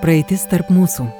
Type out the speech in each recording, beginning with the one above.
Praeitis tarp mūsų.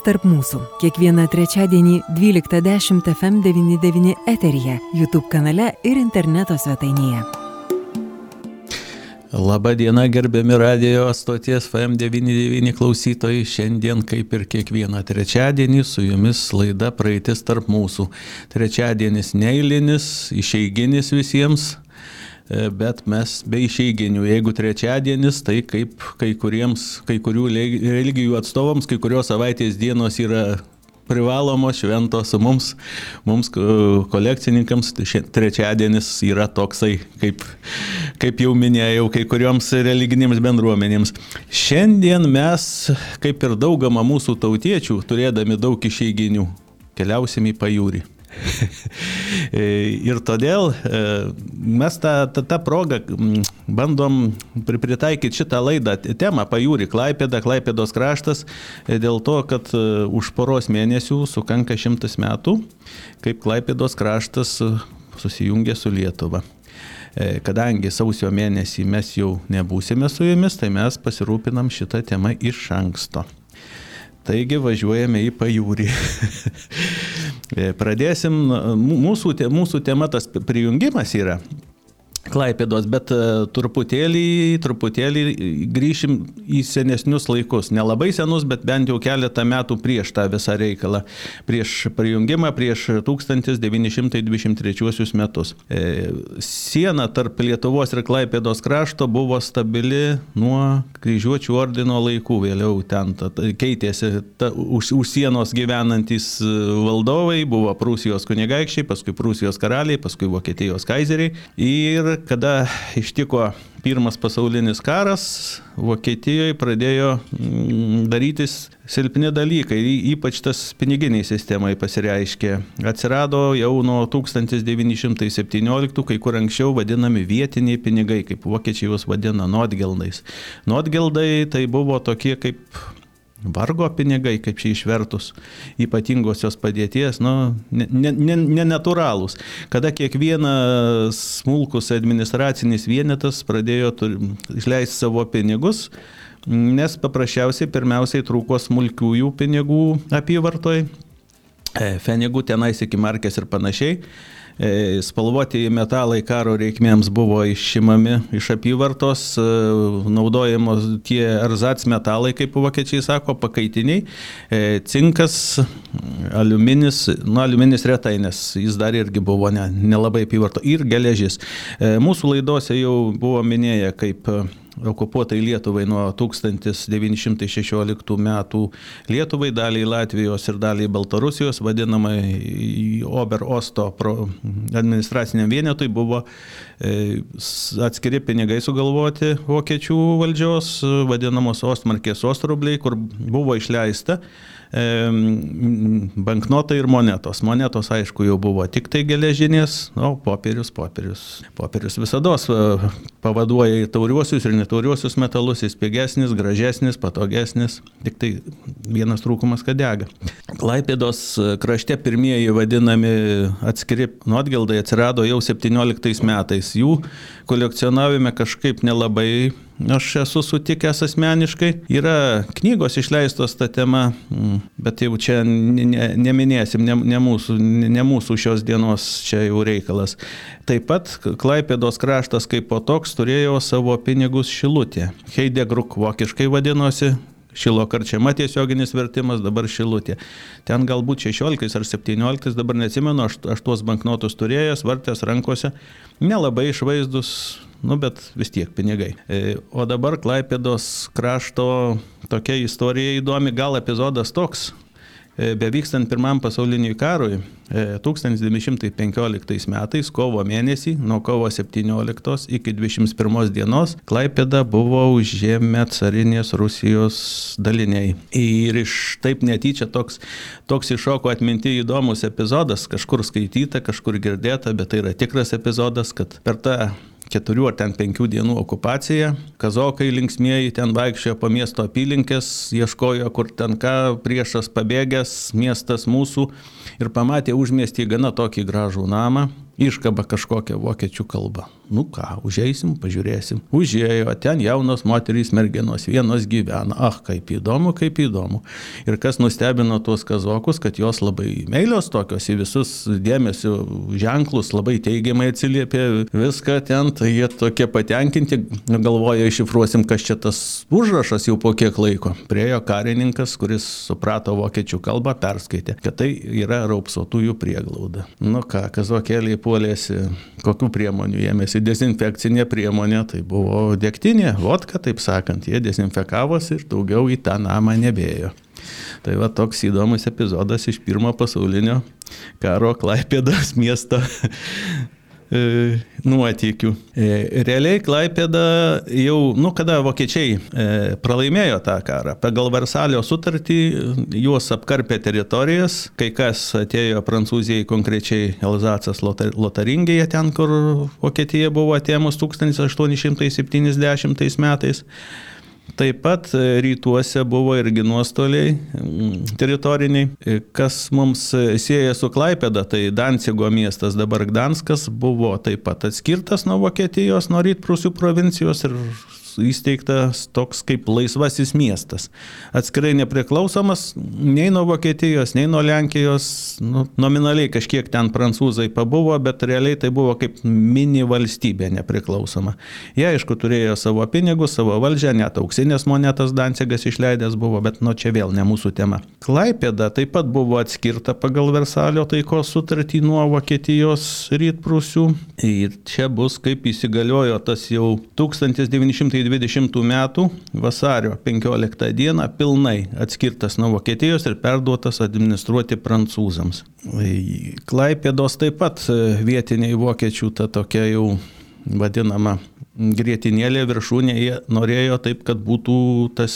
tarp mūsų. Kiekvieną trečiadienį 12.10 FM99 eteryje, YouTube kanale ir interneto svetainėje. Labą dieną, gerbiami radio stoties FM99 klausytojai. Šiandien, kaip ir kiekvieną trečiadienį, su jumis laida Praeitis tarp mūsų. Trečiadienis neįlinis, išeiginis visiems bet mes be išeiginių. Jeigu trečiadienis, tai kaip kai, kuriems, kai kurių religijų atstovams, kai kurios savaitės dienos yra privalomos šventos mums, mums kolekcininkams tai trečiadienis yra toksai, kaip, kaip jau minėjau, kai kurioms religinėms bendruomenėms. Šiandien mes, kaip ir daugama mūsų tautiečių, turėdami daug išeiginių, keliausim į pajūrį. ir todėl e, mes tą, tą, tą progą bandom pritaikyti šitą laidą, temą pajūrį, Klaipėda, Klaipėdos kraštas, e, dėl to, kad e, už poros mėnesių sukanka šimtas metų, kaip Klaipėdos kraštas susijungė su Lietuva kadangi sausio mėnesį mes jau nebūsime su jumis, tai mes pasirūpinam šitą temą iš anksto. Taigi važiuojame į pajūrį. E, pradėsim, mūsų, mūsų tema tas prijungimas yra Klaipėdos, bet e, truputėlį, truputėlį grįšim į senesnius laikus. Nelabai senus, bet bent jau keletą metų prieš tą visą reikalą. Prieš prijungimą, prieš 1923 metus. E, siena tarp Lietuvos ir Klaipėdos krašto buvo stabili nuo kryžiuočių ordino laikų. Vėliau ten ta, keitėsi ta, už, už sienos gyvenantis e, valdovai, buvo Prūsijos kunigaikščiai, paskui Prūsijos karaliai, paskui Vokietijos kaizeriai. Ir kada ištiko pirmas pasaulinis karas, Vokietijoje pradėjo mm, darytis silpni dalykai, ypač tas piniginiai sistemai pasireiškė. Atsirado jau nuo 1917, kai kur anksčiau vadinami vietiniai pinigai, kaip vokiečiai juos vadina, notgeldais. Notgeldai tai buvo tokie kaip vargo pinigai, kaip čia išvertus, ypatingosios padėties, nu, nenatūralūs. Ne, ne, ne Kada kiekvienas smulkus administracinis vienetas pradėjo išleisti savo pinigus, nes paprasčiausiai pirmiausiai trūko smulkiųjų pinigų apyvartoj, e, fenigų tenais iki markės ir panašiai. E, spalvoti metalai karo reikmėms buvo išimami iš apyvartos, e, naudojamos tie erzats metalai, kaip vokiečiai sako, pakaitiniai, e, cinkas, aliuminis, nu aliuminis retai, nes jis dar irgi buvo ne, nelabai apyvarto, ir geležis. Mūsų laidose jau buvo minėję, kaip okupuotai Lietuvai nuo 1916 metų. Lietuvai, daliai Latvijos ir daliai Baltarusijos, vadinamai Oberosto administraciniam vienetui buvo e, atskiri pinigai sugalvoti vokiečių valdžios, vadinamos Ostmarkės Ostrubliai, kur buvo išleista banknotai ir monetos. Monetos, aišku, jau buvo tik tai geležinės, o popierius, popierius. Popierius visada pavaduoja į tauriuosius ir netauriuosius metalus, jis pigesnis, gražesnis, patogesnis, tik tai vienas trūkumas, kad dega. Klaipėdos krašte pirmieji vadinami atskiri nuotgeldai atsirado jau 17 metais. Jų kolekcionavime kažkaip nelabai aš esu sutikęs asmeniškai. Yra knygos išleistos tą temą, mm, bet jau čia neminėsim, ne, ne, mūsų, ne mūsų šios dienos čia jau reikalas. Taip pat Klaipėdos kraštas kaip po toks turėjo savo pinigus šilutė. Heidegruk vokiškai vadinosi, Šilo karčiama tiesioginis vertimas, dabar šilutė. Ten galbūt 16 ar 17, dabar neatsimenu, aš, aš tuos banknotus turėjęs, vartęs rankose, nelabai išvaizdus, nu bet vis tiek pinigai. E, o dabar Klaipėdos krašto tokia istorija įdomi, gal epizodas toks, E, bevykstant pirmam pasauliniui karui 1915 e, metais kovo mėnesį nuo kovo 17 iki 21 dienos Klaipėda buvo užėmę carinės Rusijos daliniai. Ir iš taip netyčia toks, toks iššoko atminti įdomus epizodas, kažkur skaityta, kažkur girdėta, bet tai yra tikras epizodas, kad per tą keturių ar ten penkių dienų okupacija. Kazokai linksmieji ten vaikščiojo po miesto apylinkės, ieškojo, kur ten ką, priešas pabėgęs, miestas mūsų ir pamatė užmiestį gana tokį gražų namą, iškaba kažkokią vokiečių kalbą. Nu ką, užeisim, pažiūrėsim. Užėjo, ten jaunos moterys, merginos, vienos gyvena. Ah, kaip įdomu, kaip įdomu. Ir kas nustebino tuos kazokus, kad jos labai meilios tokios į visus dėmesio ženklus, labai teigiamai atsiliepė viską ten, tai jie tokie patenkinti, galvoja, iššifruosim, kas čia tas užrašas jau po kiek laiko. Priejo karininkas, kuris suprato vokiečių kalbą, perskaitė, kad tai yra raupsotųjų prieglauda. Nu ką, kazokėliai puolėsi, kokių priemonių ėmėsi dezinfekcinė priemonė, tai buvo dėktinė, vodka, taip sakant, jie dezinfekavosi ir daugiau į tą namą nebėjo. Tai va toks įdomus epizodas iš pirmo pasaulinio karo Klaipėdas miesto nuotykių. E, realiai Klaipėda jau, nu kada vokiečiai e, pralaimėjo tą karą, pagal Versalio sutartį juos apkarpė teritorijas, kai kas atėjo Prancūzijai konkrečiai Elzacas Lotaringėje, ten kur Vokietija buvo atėmus 1870 metais. Taip pat e, rytuose buvo irgi nuostoliai teritoriniai. E, kas mums e, sieja su Klaipėda, tai Dancigo miestas, dabar Gdanskas, buvo taip pat atskirtas nuo Vokietijos, nuo Rytprūsių provincijos ir įsteigtas toks kaip laisvasis miestas. Atskirai nepriklausomas nei nuo Vokietijos, nei nuo Lenkijos, nu, nominaliai kažkiek ten prancūzai pabuvo, bet realiai tai buvo kaip mini valstybė nepriklausoma. Jie aišku turėjo savo pinigus, savo valdžią, net auksinės monetas Dancigas išleidęs buvo, bet nu čia vėl ne mūsų tema. Klaipėda taip pat buvo atskirta pagal Versalio taikos sutartį nuo Vokietijos rytprūsių. Ir čia bus kaip įsigaliojo tas jau 1900 2020 m. vasario 15 d. pilnai atskirtas nuo Vokietijos ir perduotas administruoti prancūzams. Klaipėdos taip pat vietiniai vokiečių ta tokia jau vadinama grėtinėlė viršūnė, jie norėjo taip, kad būtų tas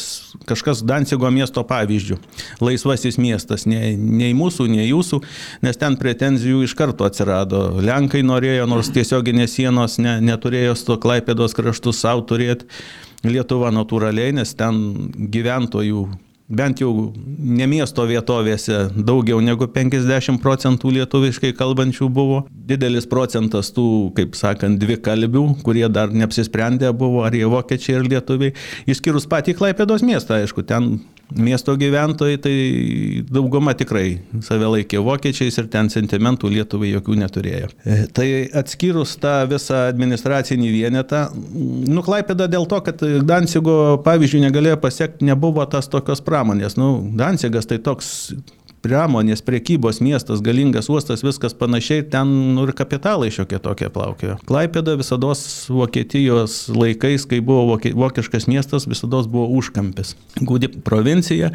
kažkas Dancigo miesto pavyzdžių. Laisvasis miestas, nei, nei mūsų, nei jūsų, nes ten pretenzijų iš karto atsirado. Lenkai norėjo, nors tiesioginės sienos ne, neturėjo su to Klaipėdos kraštu savo turėti. Lietuva natūraliai, nes ten gyventojų bent jau ne miesto vietovėse daugiau negu 50 procentų lietuviškai kalbančių buvo. Didelis procentas tų, kaip sakant, dvi kalbių, kurie dar neapsisprendė buvo, ar jie vokiečiai ar lietuviai, išskyrus patį Klaipėdos miestą, aišku, ten Miesto gyventojai tai dauguma tikrai save laikė vokiečiais ir ten sentimentų Lietuvai jokių neturėjo. E, tai atskyrus tą visą administracinį vienetą, nuklaipėda dėl to, kad Dansigo pavyzdžiui negalėjo pasiekti, nebuvo tas tokios pramonės. Nu, Dansigas tai toks pramonės, priekybos miestas, galingas uostas, viskas panašiai, ten nu, ir kapitalai šiokie tokie plaukėjo. Klaipėda visada Vokietijos laikais, kai buvo vokiškas miestas, visada buvo užkampis. Gūdi provincija,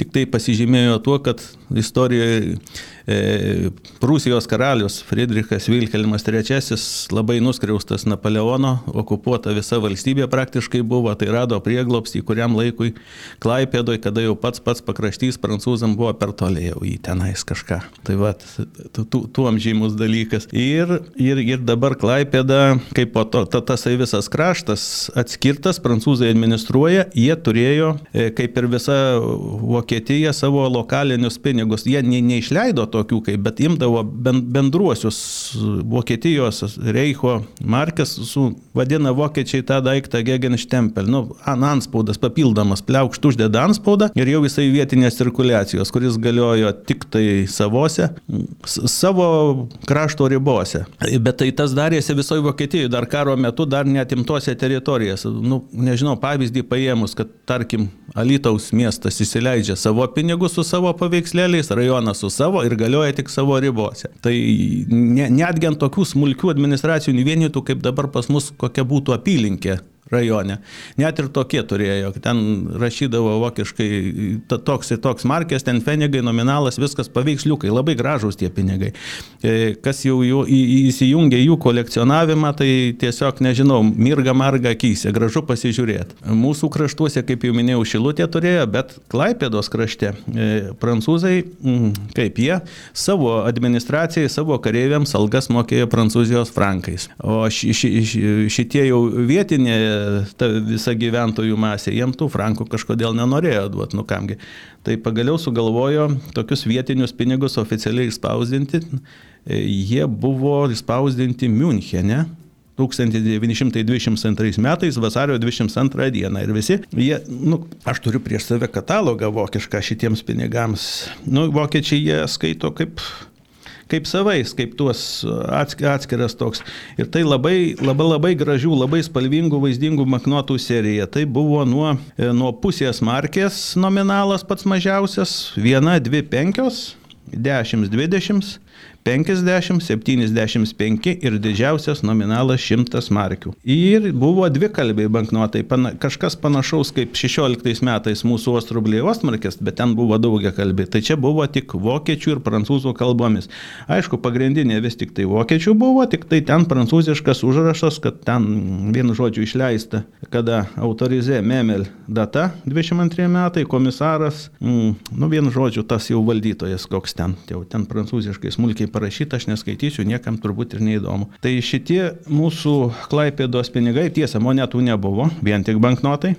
tik tai pasižymėjo tuo, kad istorijoje Prūsijos karalius Friedrichas Vilhelmas III labai nuskriaustas Napoleono, okupuota visa valstybė praktiškai buvo, tai rado prieglopstį kuriam laikui Klaipėdoj, kada jau pats pats pakraštys prancūzam buvo per toliai jau į tenais kažką. Tai va, tuom žymus dalykas. Ir, ir, ir dabar Klaipėda, kaip po to, ta, tasai visas kraštas atskirtas, prancūzai administruoja, jie turėjo, e, kaip ir visa Vokietija, savo lokalinius pinigus. Jie ne, neišleido tokių kaip, bet imdavo bendruosius Vokietijos Reicho markės, su, vadina vokiečiai tą daiktą Gegenstempel, nu, anspaudas papildomas, pliaukšt uždeda anspaudą ir jau jisai vietinės cirkuliacijos, kuris galiojo tik tai savose, savo krašto ribose. Bet tai tas darėsi visoje Vokietijoje, dar karo metu, dar netimtose teritorijose. Nu, nežinau, pavyzdį paėmus, kad tarkim Alitaus miestas įsileidžia savo pinigus su savo paveikslėliais, rajonas su savo ir galioja tik savo ribose. Tai ne, netgi ant tokių smulkių administracinių vienetų, kaip dabar pas mus kokia būtų apylinkė rajone. Net ir tokie turėjo, ten rašydavo vokiškai toks ir toks markės, ten pinigai, nominalas, viskas paveiksliukai, labai gražus tie pinigai. E, kas jau jų, įsijungia jų kolekcionavimą, tai tiesiog, nežinau, mirga marga akise, gražu pasižiūrėti. Mūsų kraštuose, kaip jau minėjau, šilutė turėjo, bet Klaipėdos krašte e, prancūzai, kaip jie, savo administracijai, savo kareiviams algas mokėjo prancūzijos frankais. O ši, ši, šitie jau vietinė ta visa gyventojų masė, jiem tų frankų kažkodėl nenorėjo duoti, nu kamgi. Tai pagaliau sugalvojo tokius vietinius pinigus oficialiai išspausdinti. Jie buvo išspausdinti Münchene, 1922 metais vasario 22 dieną ir visi, jie, nu, aš turiu prieš save katalogą vokišką šitiems pinigams, nu, vokiečiai jie skaito kaip kaip savais, kaip tuos atskiras toks. Ir tai labai, labai, labai gražių, labai spalvingų, vaizdingų maknotų serija. Tai buvo nuo, e, nuo pusės markės nominalas pats mažiausias, viena, dvi, penkios, dešimt, dvidešimt, 50, 75 ir didžiausias nominalas 100 markių. Ir buvo dvi kalbiai banknotai, pana, kažkas panašaus kaip 16 metais mūsų ostrubliai ostmarkės, bet ten buvo daugia kalbi. Tai čia buvo tik vokiečių ir prancūzų kalbomis. Aišku, pagrindinė vis tik tai vokiečių buvo, tik tai ten prancūziškas užrašas, kad ten vienu žodžiu išleista, kada autorizė Memel data 22 metai, komisaras, mm, nu vienu žodžiu tas jau valdytojas koks ten, jau ten prancūziškai smulkiai parašyta, aš neskaitysiu, niekam turbūt ir neįdomu. Tai šitie mūsų klaipėdos pinigai, tiesa, monetų nebuvo, vien tik banknotai.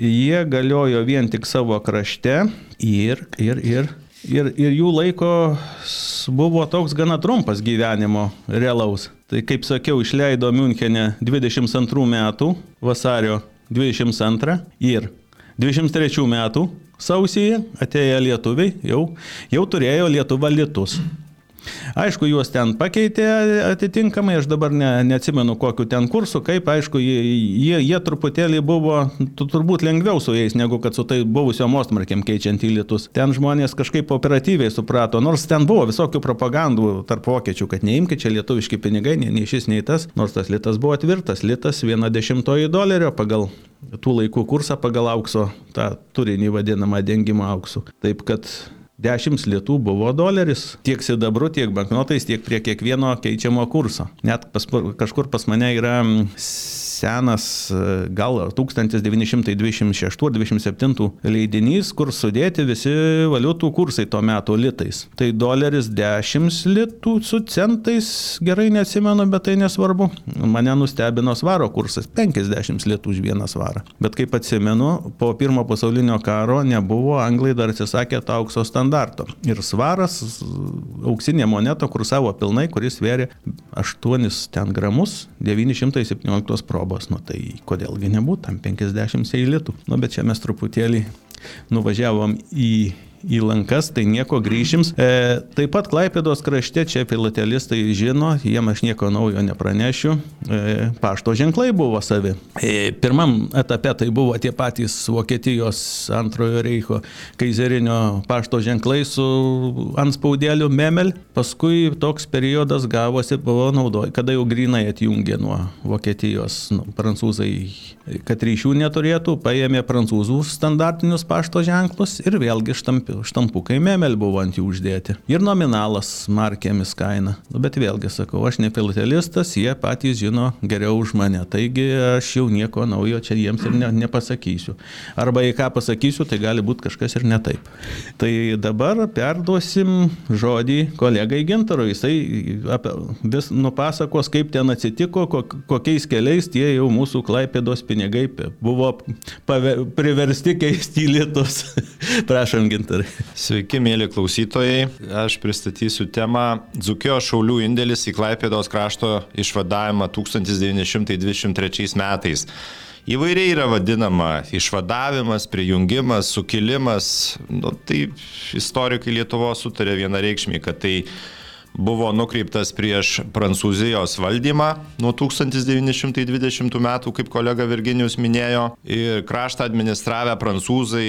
Jie galiojo vien tik savo krašte ir, ir, ir, ir, ir jų laiko buvo toks gana trumpas gyvenimo realaus. Tai kaip sakiau, išleido Münchenė 22 metų vasario 22 ir 23 metų sausyje atėję lietuviai jau, jau turėjo Lietuva litus. Aišku, juos ten pakeitė atitinkamai, aš dabar ne, neatsimenu kokiu ten kursu, kaip, aišku, jie, jie, truputėlį buvo turbūt lengviau su jais, negu kad su tai buvusiom ostmarkėm keičiant į lietus. Ten žmonės kažkaip operatyviai suprato, nors ten buvo visokių propagandų tarp vokiečių, kad neimkite čia lietuviški pinigai, nei, nei šis, nei tas, nors tas litas buvo tvirtas, litas viena dešimtoji dolerio pagal tų laikų kursą, pagal aukso tą turinį vadinamą dengimo auksu. Taip kad 10 litų buvo doleris, tiek sidabru, tiek banknotais, tiek prie kiekvieno keičiamo kurso. Net pas, kažkur pas mane yra senas, gal 1926-27 leidinys, kur sudėti visi valiutų kursai tuo metu litais. Tai doleris 10 litų su centais, gerai neatsimenu, bet tai nesvarbu. Mane nustebino svaro kursas - 50 litų už vieną svarą. Bet kaip atsimenu, po pirmo pasaulinio karo nebuvo, anglai dar atsisakė to aukso standarto. Ir svaras, auksinė moneta kursavo pilnai, kuris svėrė 8 ten gramus, 917 probų kalbos, nu tai kodėlgi nebūtų tam 50 eilitų. Nu bet čia mes truputėlį nuvažiavom į į lankas, tai nieko grįšims. E, taip pat Klaipėdos krašte, čia filatelistai žino, jiem aš nieko naujo nepranešiu, e, pašto ženklai buvo savi. E, pirmam etape tai buvo tie patys Vokietijos antrojo reicho kaizerinio pašto ženklai su anspaudėliu Memel, paskui toks periodas gavosi, buvo naudoj, kada jau grinai atjungė nuo Vokietijos, nu, prancūzai, kad ryšių neturėtų, paėmė prancūzų standartinius pašto ženklus ir vėlgi štampi štampukai memel buvo ant jų uždėti. Ir nominalas markėmis kaina. Nu, bet vėlgi sakau, aš ne filatelistas, jie patys žino geriau už mane. Taigi aš jau nieko naujo čia jiems ir ne, nepasakysiu. Arba į ką pasakysiu, tai gali būti kažkas ir ne taip. Tai dabar perduosim žodį kolegai Gintarui. Jisai vis nupasakos, kaip ten atsitiko, kokiais keliais tie jau mūsų klaipėdos pinigai buvo paver, priversti keisti į lietus. Prašom. Gintarai. Sveiki, mėly klausytojai. Aš pristatysiu temą Dzukio šaulių indėlis į Klaipėdos krašto išvadavimą 1923 metais. Įvairiai yra vadinama išvadavimas, prijungimas, sukilimas. Nu, tai istorikai Lietuvo sutarė vienareikšmiai, kad tai buvo nukreiptas prieš Prancūzijos valdymą nuo 1920 metų, kaip kolega Virginijus minėjo. Ir kraštą administravę prancūzai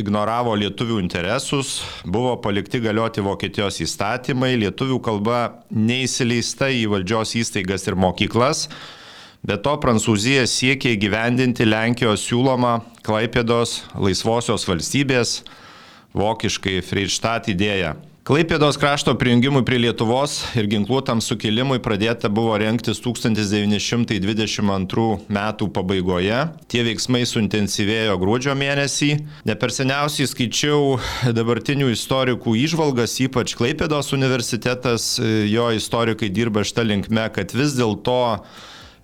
ignoravo lietuvių interesus, buvo palikti galioti Vokietijos įstatymai, lietuvių kalba neįsileista į valdžios įstaigas ir mokyklas. Be to, Prancūzija siekia įgyvendinti Lenkijos siūlomą Klaipėdos laisvosios valstybės, vokiškai Freidštat idėją. Klaipėdos krašto prijungimui prie Lietuvos ir ginkluotam sukilimui pradėta buvo renktis 1922 metų pabaigoje. Tie veiksmai suintensyvėjo gruodžio mėnesį. Ne per seniausiai skaičiau dabartinių istorikų išvalgas, ypač Klaipėdos universitetas, jo istorikai dirba šitą linkme, kad vis dėlto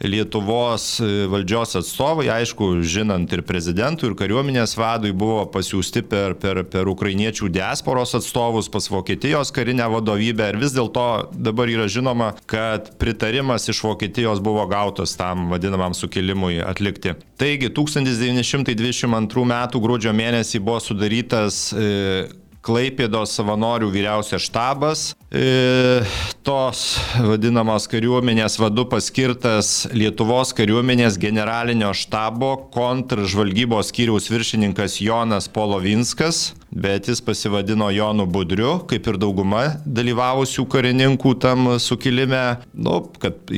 Lietuvos e, valdžios atstovai, aišku, žinant ir prezidentų, ir kariuomenės vadui, buvo pasiūsti per, per, per ukrainiečių diasporos atstovus pas Vokietijos karinę vadovybę ir vis dėlto dabar yra žinoma, kad pritarimas iš Vokietijos buvo gautas tam vadinamam sukilimui atlikti. Taigi 1922 m. gruodžio mėnesį buvo sudarytas e, Klaipėdos savanorių vyriausias štabas, e, tos vadinamos kariuomenės vadu paskirtas Lietuvos kariuomenės generalinio štabo kontržvalgybos skyriaus viršininkas Jonas Polovinskas, bet jis pasivadino Jonu Budriu, kaip ir dauguma dalyvavusių karininkų tam sukilime, nu, kad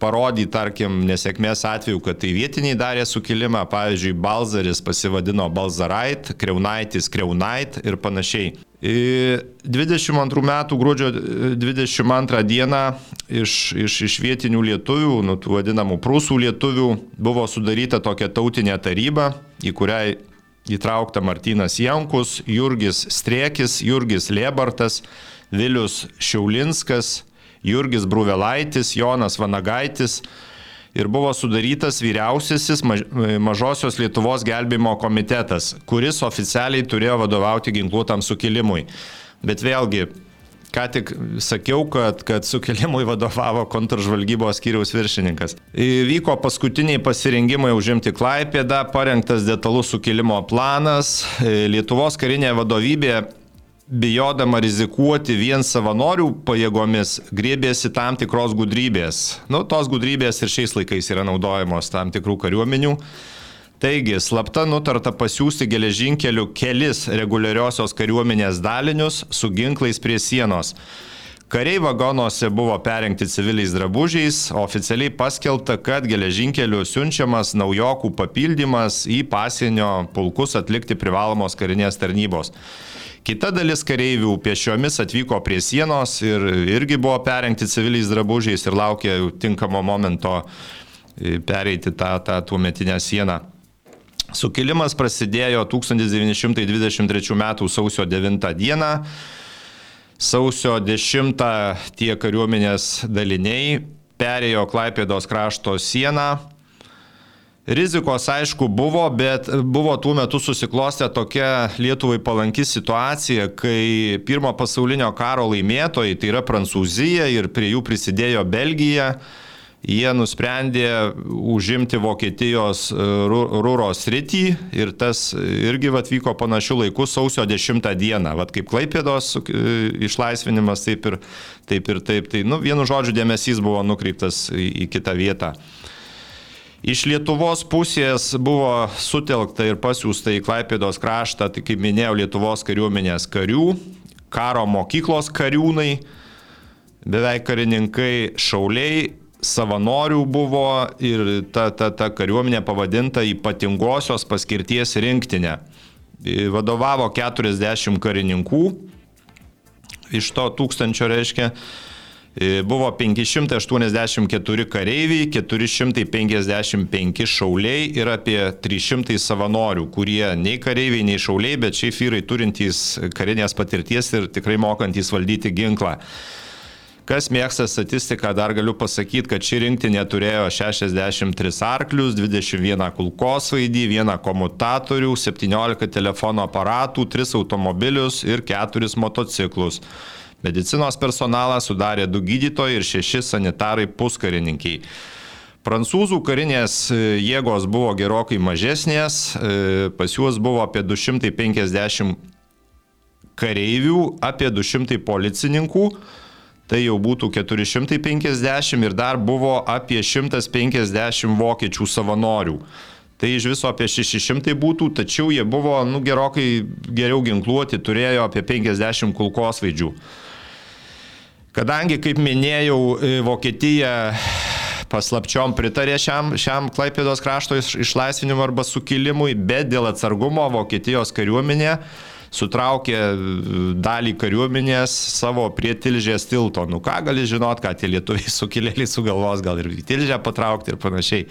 parodį, tarkim, nesėkmės atveju, kad tai vietiniai darė sukilimą, pavyzdžiui, Balzaris pasivadino Balzarait, Kreunaitis Kreunait ir panašiai. 22 metų gruodžio 22 dieną iš, iš, iš vietinių lietuvių, nu, tų vadinamų prūsų lietuvių, buvo sudaryta tokia tautinė taryba, į kurią įtraukta Martinas Jankus, Jurgis Striekis, Jurgis Liebartas, Vilius Šiaulinskas, Jurgis Bruvelaitis, Jonas Vanagaitis ir buvo sudarytas vyriausiasis mažosios Lietuvos gelbėjimo komitetas, kuris oficialiai turėjo vadovauti ginkluotam sukilimui. Bet vėlgi, ką tik sakiau, kad, kad sukilimui vadovavo kontržvalgybos skyriaus viršininkas. Vyko paskutiniai pasirinkimai užimti Klaipėdą, parengtas detalus sukilimo planas. Lietuvos karinė vadovybė bijodama rizikuoti vien savanorių pajėgomis, grėbėsi tam tikros gudrybės. Nu, tos gudrybės ir šiais laikais yra naudojamos tam tikrų kariuomenių. Taigi, slapta nutarta pasiūsti geležinkeliu kelis reguliariosios kariuomenės dalinius su ginklais prie sienos. Kariai vagonuose buvo perengti civiliais drabužiais, oficialiai paskelbta, kad geležinkeliu siunčiamas naujokų papildymas į pasienio pulkus atlikti privalomos karinės tarnybos. Kita dalis kareivių pešiomis atvyko prie sienos ir irgi buvo perengti civiliais drabužiais ir laukė tinkamo momento e, pereiti tą, tą tuometinę sieną. Sukilimas prasidėjo 1923 m. sausio 9 d. Sausio 10 tie kariuomenės daliniai perėjo Klaipėdos krašto sieną. Rizikos aišku buvo, bet buvo tuo metu susiklostę tokia Lietuvai palanki situacija, kai pirmo pasaulinio karo laimėtojai, tai yra Prancūzija ir prie jų prisidėjo Belgija, jie nusprendė užimti Vokietijos e, Rūro sritį ir tas irgi atvyko panašių laikų sausio 10 dieną. Vat kaip Klaipėdos e, išlaisvinimas, taip ir taip. Ir taip. Tai, nu, vienu žodžiu, dėmesys buvo nukreiptas į, į kitą vietą. Iš Lietuvos pusės buvo sutelkta ir pasiūsta į Klaipėdos kraštą, tai kaip minėjau, Lietuvos kariuomenės karių, karo mokyklos kariūnai, beveik karininkai, šauliai, savanorių buvo ir ta, ta, ta kariuomenė pavadinta ypatingosios paskirties rinktinė. Vadovavo 40 karininkų, iš to tūkstančio reiškia. Buvo 584 kareiviai, 455 šauliai ir apie 300 savanorių, kurie nei kareiviai, nei šauliai, bet šiaip vyrai turintys karinės patirties ir tikrai mokantys valdyti ginklą. Kas mėgsta statistiką, dar galiu pasakyti, kad ši rinktinė turėjo 63 arklius, 21 kulkosvaidį, 1 komutatorių, 17 telefono aparatų, 3 automobilius ir 4 motociklus. Medicinos personalą sudarė 2 gydytojai ir 6 sanitarai puskarininkiai. Prancūzų karinės jėgos buvo gerokai mažesnės, pas juos buvo apie 250 kareivių, apie 200 policininkų, tai jau būtų 450 ir dar buvo apie 150 vokiečių savanorių. Tai iš viso apie 600 būtų, tačiau jie buvo nu, gerokai geriau ginkluoti, turėjo apie 50 kulkosvaidžių. Kadangi, kaip minėjau, Vokietija paslapčiom pritarė šiam, šiam Klaipėdos krašto iš, išlaisvinimui arba sukilimui, bet dėl atsargumo Vokietijos kariuomenė sutraukė dalį kariuomenės savo prie Tilžės tilto. Nu ką gali žinot, ką tie lietuviai sukilėliai sugalvos, gal ir Tilžę patraukti ir panašiai.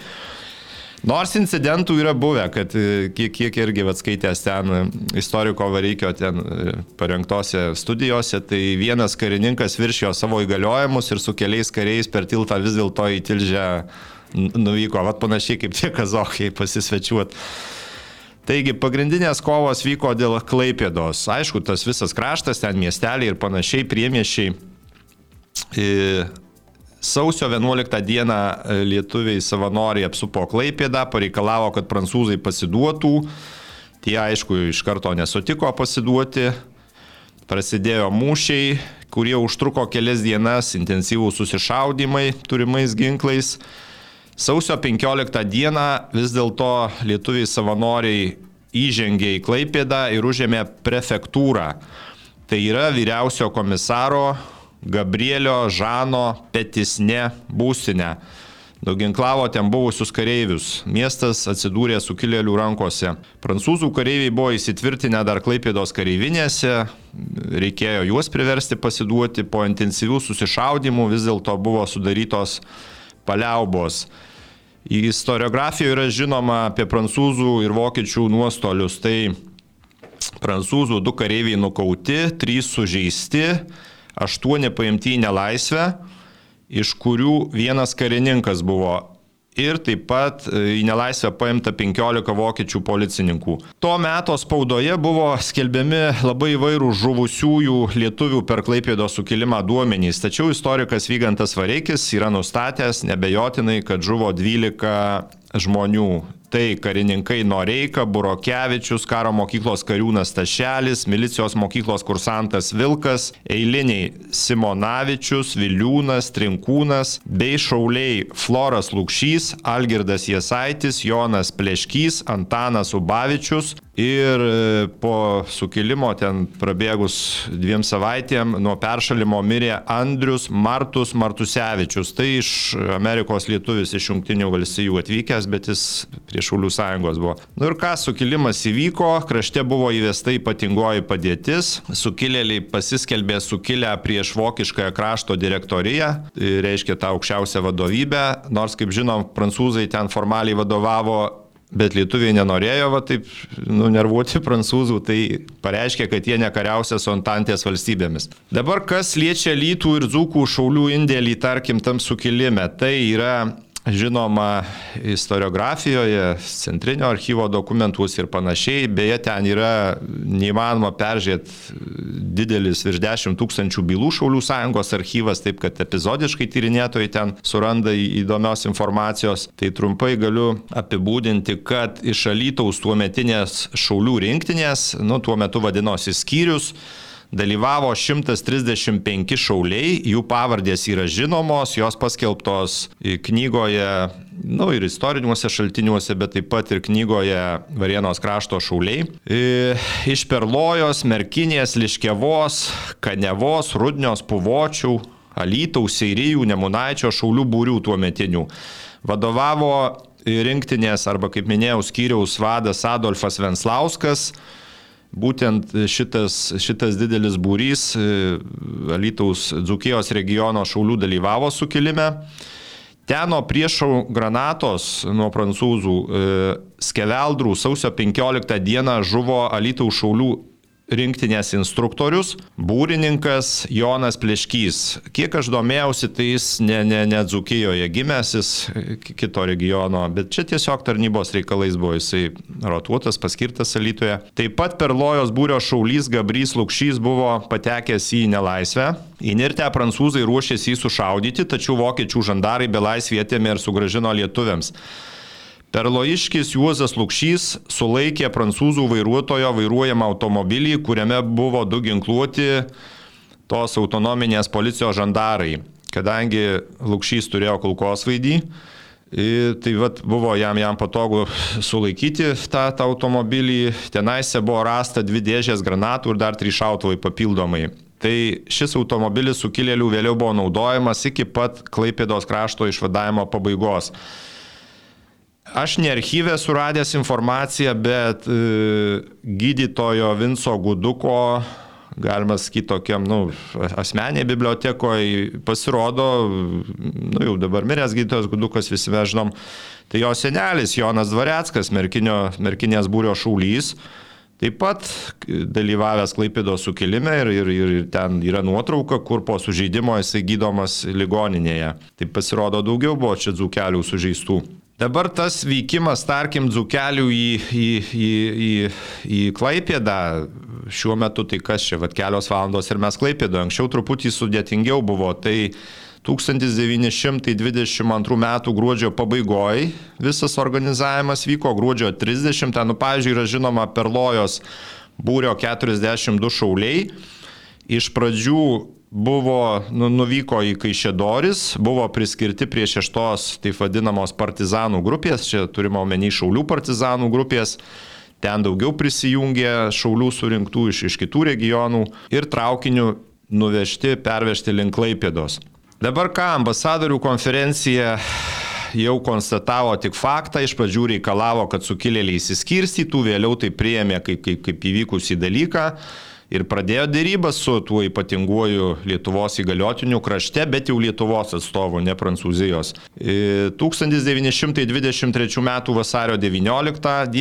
Nors incidentų yra buvę, kad e, kiek, kiek irgi atskaitęs ten e, istoriko vareikio ten e, parengtose studijose, tai vienas karininkas viršijo savo įgaliojimus ir su keliais kariais per tiltą vis dėlto į tilžę nuvyko, vad panašiai kaip tie kazokai pasisvečiuot. Taigi pagrindinės kovos vyko dėl Klaipėdos. Aišku, tas visas kraštas, ten miesteliai ir panašiai, priemiešiai. Sausio 11 dieną e, lietuviai savanoriai apsupo Klaipėdą, pareikalavo, kad prancūzai pasiduotų. Tie aišku iš karto nesutiko pasiduoti. Prasidėjo mūšiai, kurie užtruko kelias dienas, intensyvūs susišaudimai turimais ginklais. Sausio 15 dieną vis dėlto lietuviai savanoriai įžengė į Klaipėdą ir užėmė prefektūrą. Tai yra vyriausio komisaro Gabrielio Žano Petisne būsinę. Nuginklavo ten buvusius kareivius. Miestas atsidūrė sukilėlių rankose. Prancūzų kareiviai buvo įsitvirtinę dar Klaipėdos kareivinėse, reikėjo juos priversti pasiduoti, po intensyvių susišaudimų vis dėlto buvo sudarytos paliaubos. Istoriografijoje yra žinoma apie prancūzų ir vokiečių nuostolius. Tai prancūzų du kareiviai nukauti, trys sužeisti, aštuoni paimti į nelaisvę, iš kurių vienas karininkas buvo ir taip pat e, į nelaisvę paimta 15 vokiečių policininkų. Tuo metu spaudoje buvo skelbiami labai įvairūs žuvusiųjų lietuvių per Klaipėdo sukilimą duomenys, tačiau istorikas Vygantas Vareikis yra nustatęs nebejotinai, kad žuvo 12 žmonių. Tai karininkai Noreika, Burokevičius, karo mokyklos kariūnas Tašelis, milicijos mokyklos kursantas Vilkas, eiliniai Simonavičius, Viliūnas, Trinkūnas bei šauliai Floras Lukšys, Algirdas Jesaitis, Jonas Pleškys, Antanas Ubavičius, Ir e, po sukilimo ten prabėgus dviem savaitėm nuo peršalimo mirė Andrius Martus Martusevičius. Tai iš Amerikos lietuvis iš Junktinių valstijų atvykęs, bet jis prie Šaulių sąjungos buvo. Na nu ir ką, sukilimas įvyko, krašte buvo įvesta ypatingoji padėtis, sukilėliai pasiskelbė sukilę prieš vokiškąją krašto direktoriją, tai reiškia tą aukščiausią vadovybę, nors kaip žinom, prancūzai ten formaliai vadovavo Bet lietuviai nenorėjo va taip nunervuoti prancūzų, tai pareiškė, kad jie nekariausia su Antantės valstybėmis. Dabar kas liečia lytų ir dzūkų šaulių indėlį, tarkim, tam sukilime, tai yra žinoma istoriografijoje, centrinio archyvo dokumentus ir panašiai. Beje, ten yra neįmanoma peržiūrėti didelis virš 10 tūkstančių bylų Šaulių sąjungos archyvas, taip kad epizodiškai tyrinėtojai ten suranda įdomios informacijos. Tai trumpai galiu apibūdinti, kad iš Alytaus tuo metinės Šaulių rinktinės, nu tuo metu vadinosi skyrius, dalyvavo 135 šauliai, jų pavardės yra žinomos, jos paskelbtos knygoje, na nu, ir istoriniuose šaltiniuose, bet taip pat ir knygoje Varienos krašto šauliai. Iš Perlojos, Merkinės, Liškevos, Kanevos, Rudnios, Puvočių, Alytaus, Seirijų, Nemunaičio šaulių būrių tuo metinių. Vadovavo rinktinės arba, kaip minėjau, skyriaus vadas Adolfas Venslauskas, Būtent šitas, šitas didelis būrys e, Alytaus Dzukijos regiono šaulių dalyvavo sukilime. Ten nuo priešų granatos nuo prancūzų e, Skeveldrų sausio 15 dieną žuvo Alytaus šaulių rinktinės instruktorius, būrininkas Jonas Pleškys. Kiek aš domėjausi, tai jis ne, ne, ne Dzukijoje gimęsis, kito regiono, bet čia tiesiog tarnybos reikalais buvo jisai rotuotas, paskirtas Alytoje. Taip pat per Lojos būrio šaulys Gabrys Lukšys buvo patekęs į nelaisvę. Įnirtę prancūzai ruošėsi jį sušaudyti, tačiau vokiečių žandarai belaisvį atėmė ir sugražino lietuviams. Perloiškis Juozas Lukšys sulaikė prancūzų vairuotojo vairuojamą automobilį, kuriame buvo du ginkluoti tos autonominės policijos žandarai. Kadangi Lukšys turėjo kulkosvaidį, tai vat, buvo jam, jam patogu sulaikyti tą, tą automobilį. Tenaise buvo rasta dvi dėžės granatų ir dar trys šautuvai papildomai. Tai šis automobilis sukilėlių vėliau buvo naudojamas iki pat Klaipėdos krašto išvadavimo pabaigos. Aš ne archyvę suradęs informaciją, bet e, gydytojo Vinco Guduko, galima sakyti, tokiam, nu, asmeniai bibliotekoje pasirodo, nu, jau dabar miręs gydytojas Gudukas, visi mes žinom, tai jo senelis Jonas Dvareckas, merkinio, merkinės būrio šaulys, Taip pat dalyvavęs Klaipėdo sukilime ir, ir, ir ten yra nuotrauka, kur po sužeidimo jisai gydomas ligoninėje. Tai pasirodo daugiau buvo čia dzukelių sužeistų. Dabar tas vykimas, tarkim, dzukelių į, į, į, į, į Klaipėdą, šiuo metu tai kas čia, vad kelios valandos ir mes Klaipėdo, anksčiau truputį sudėtingiau buvo, tai 1922 m. gruodžio pabaigoje visas organizavimas vyko, gruodžio 30, ten, nu, pavyzdžiui, yra žinoma Perlojos būrio 42 šauliai. Iš pradžių buvo, nu, nuvyko į Kaišėdoris, buvo priskirti prie šeštos, taip vadinamos partizanų grupės, čia turime omeny šaulių partizanų grupės. Ten daugiau prisijungė šaulių surinktų iš, iš kitų regionų ir traukiniu nuvežti, pervežti link Laipėdos. Dabar ką, ambasadorių konferencija jau konstatavo tik faktą, iš pradžių reikalavo, kad sukilėliai įsiskirstytų, vėliau tai priėmė kaip, kaip, kaip įvykusį dalyką ir pradėjo dėrybą su tuo ypatinguoju Lietuvos įgaliotiniu krašte, bet jau Lietuvos atstovu, ne Prancūzijos. 1923 m. vasario 19 d.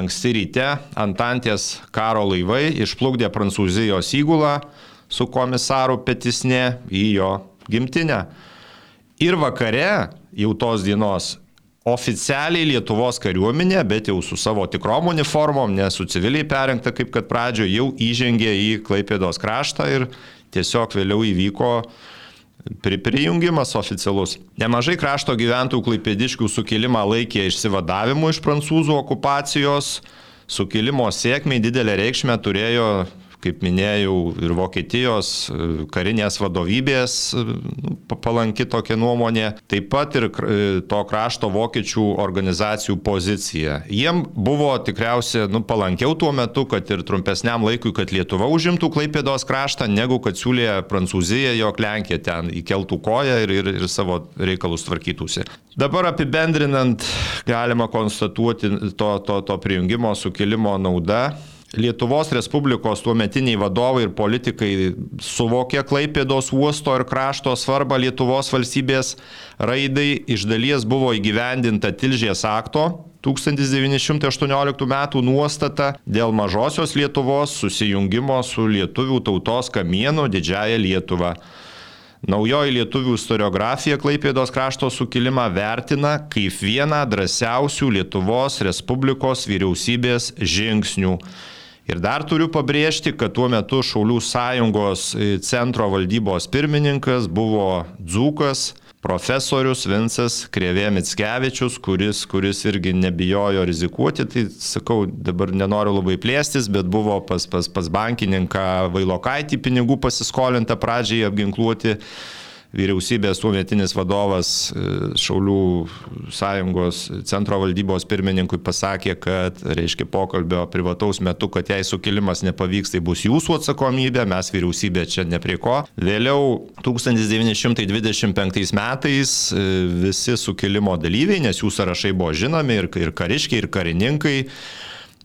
anksti ryte Antantės karo laivai išplukdė Prancūzijos įgulą su komisaru Petisne į jo gimtinę. Ir vakare jau tos dienos oficialiai Lietuvos kariuomenė, bet jau su savo tikrom uniformom, ne su civiliai perrinkta, kaip kad pradžioje jau įžengė į Klaipėdos kraštą ir tiesiog vėliau įvyko pri prijungimas oficialus. Nemažai krašto gyventojų klaipėdiškių sukilimą laikė išsivadavimu iš prancūzų okupacijos. Sukilimo sėkmiai didelę reikšmę turėjo kaip minėjau, ir Vokietijos karinės vadovybės e, nu, palanki tokia nuomonė, taip pat ir e, to krašto vokiečių organizacijų pozicija. Jiem buvo tikriausiai nu, palankiau tuo metu, kad ir trumpesniam laikui, kad Lietuva užimtų Klaipėdos kraštą, negu kad siūlė Prancūzija, jog Lenkija ten įkeltų koją ir, ir, ir savo reikalus tvarkytųsi. Dabar apibendrinant, galima konstatuoti to, to, to prijungimo sukilimo nauda Lietuvos Respublikos tuometiniai vadovai ir politikai suvokė Klaipėdos uosto ir krašto svarbą Lietuvos valstybės raidai, iš dalies buvo įgyvendinta Tilžės akto 1918 m. nuostata dėl mažosios Lietuvos susijungimo su lietuvių tautos kamienu didžiaja Lietuva. Naujoji lietuvių istoriografija Klaipėdos krašto sukilimą vertina kaip vieną drąsiausių Lietuvos Respublikos vyriausybės žingsnių. Ir dar turiu pabrėžti, kad tuo metu Šaulių sąjungos e, centro valdybos pirmininkas buvo Dzukas, profesorius Vincas Krėvė Mitskevičius, kuris, kuris irgi nebijojo rizikuoti, tai sakau, dabar nenoriu labai plėstis, bet buvo pas, pas, pas bankininką Vailokaitį pinigų pasiskolinta pradžiai apginkluoti vyriausybės tuometinis vadovas e, Šaulių sąjungos centro valdybos pirmininkui pasakė, kad, reiškia, pokalbio privataus metu, kad jei sukilimas nepavyks, tai bus jūsų atsakomybė, mes vyriausybė čia ne prie ko. Vėliau 1925 metais e, visi sukilimo dalyviai, nes jų sąrašai buvo žinomi ir, ir kariškiai, ir karininkai,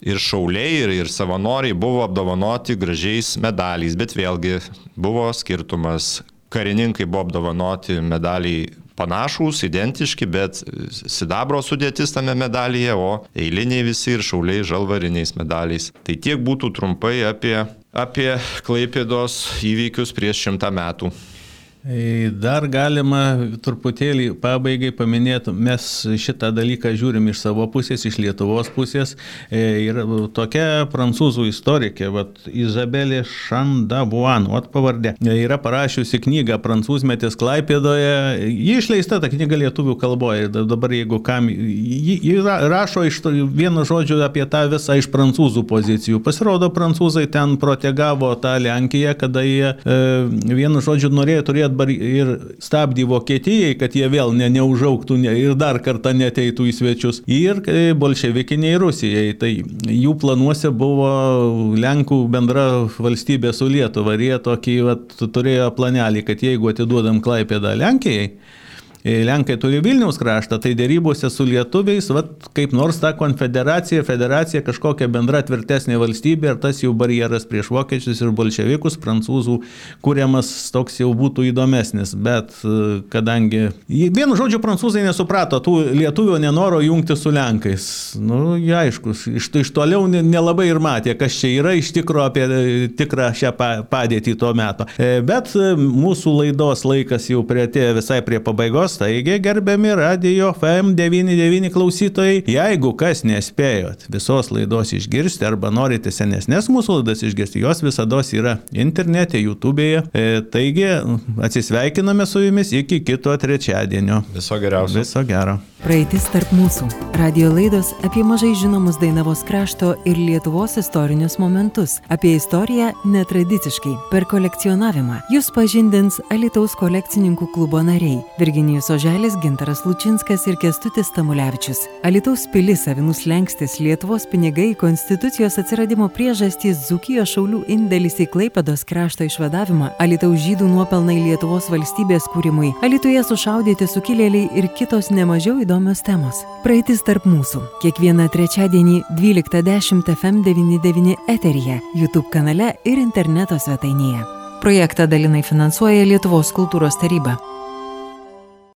ir šauliai, ir, ir savanoriai buvo apdovanoti gražiais medaliais, bet vėlgi buvo skirtumas, karininkai buvo apdovanoti medaliai panašus, identiški, bet sidabro sudėtis tame medalyje, o eiliniai visi ir šauliai žalvariniais medaliais. Tai tiek būtų trumpai apie, apie Klaipėdos įvykius prieš šimtą metų. Dar galima truputėlį pabaigai paminėti, mes šitą dalyką žiūrim iš savo pusės, iš Lietuvos pusės. Ir tokia prancūzų istorikė, vat, Izabelė Šandabuan, vat pavardė, yra parašiusi knygą Prancūzmetės Klaipėdoje. Ji išleista ta knyga lietuvių kalboje. Dabar jeigu kam, ji, ji rašo iš vieno žodžio apie tą visą iš prancūzų pozicijų. Pasirodo, prancūzai ten protegavo tą Lenkiją, kada jie e, vienu žodžiu norėjo turėti kad bar, ir stabdė Vokietijai, kad jie vėl ne, neužauktų ne, ir dar kartą neteitų į svečius. Ir e, bolševikiniai Rusijai. Tai jų planuose buvo Lenkų bendra valstybė su Lietuva. Ir jie tokį vat, turėjo planelį, kad jeigu atiduodam Klaipėdą Lenkijai, Lenkai turi Vilniaus kraštą, tai dėrybose su lietuviais, vat, kaip nors ta konfederacija, federacija kažkokia bendra tvirtesnė valstybė ir tas jau barjeras prieš vokiečius ir bolševikus, prancūzų, kuriamas toks jau būtų įdomesnis. Bet e, kadangi, vienu žodžiu, prancūzai nesuprato tų lietuvių nenoro jungti su Lenkais. Nu, ja, aišku, iš, iš toliau nelabai ir matė, kas čia yra iš tikro apie e, tikrą šią padėtį tuo metu. Bet mūsų laidos laikas jau prieatėjo visai prie pabaigos laidos. Taigi, gerbiami radio FM99 klausytojai, jeigu kas nespėjot visos laidos išgirsti arba norite senesnės mūsų laidas išgirsti, jos visada yra internete, YouTube'e. E, taigi, atsisveikiname su jumis iki kito trečiadienio. Viso geriausio. Viso gero. Praeitis tarp mūsų. Radio laidos apie mažai žinomus Dainavos krašto ir Lietuvos istorinius momentus. Apie istoriją netradiciškai, per kolekcionavimą. Jūs pažindins Alitaus kolekcininkų klubo nariai Virginijus Eugenijus Oželis, Gintaras Lučinskas ir Kestutis Tamulevičius. Alitaus pilis, Avinus Lenkstis, Lietuvos pinigai, Konstitucijos atsiradimo priežastys, Zukijos šaulių indėlis į Klaipados krašto išvadavimą, Alitaus žydų nuopelnai Lietuvos valstybės kūrimui, Alitoje sušaudyti sukilėliai ir kitos nemažiau įdomios temos. Praeitis tarp mūsų. Kiekvieną trečiadienį 12.10 FM99 eteryje, YouTube kanale ir interneto svetainėje. Projektą dalinai finansuoja Lietuvos kultūros taryba.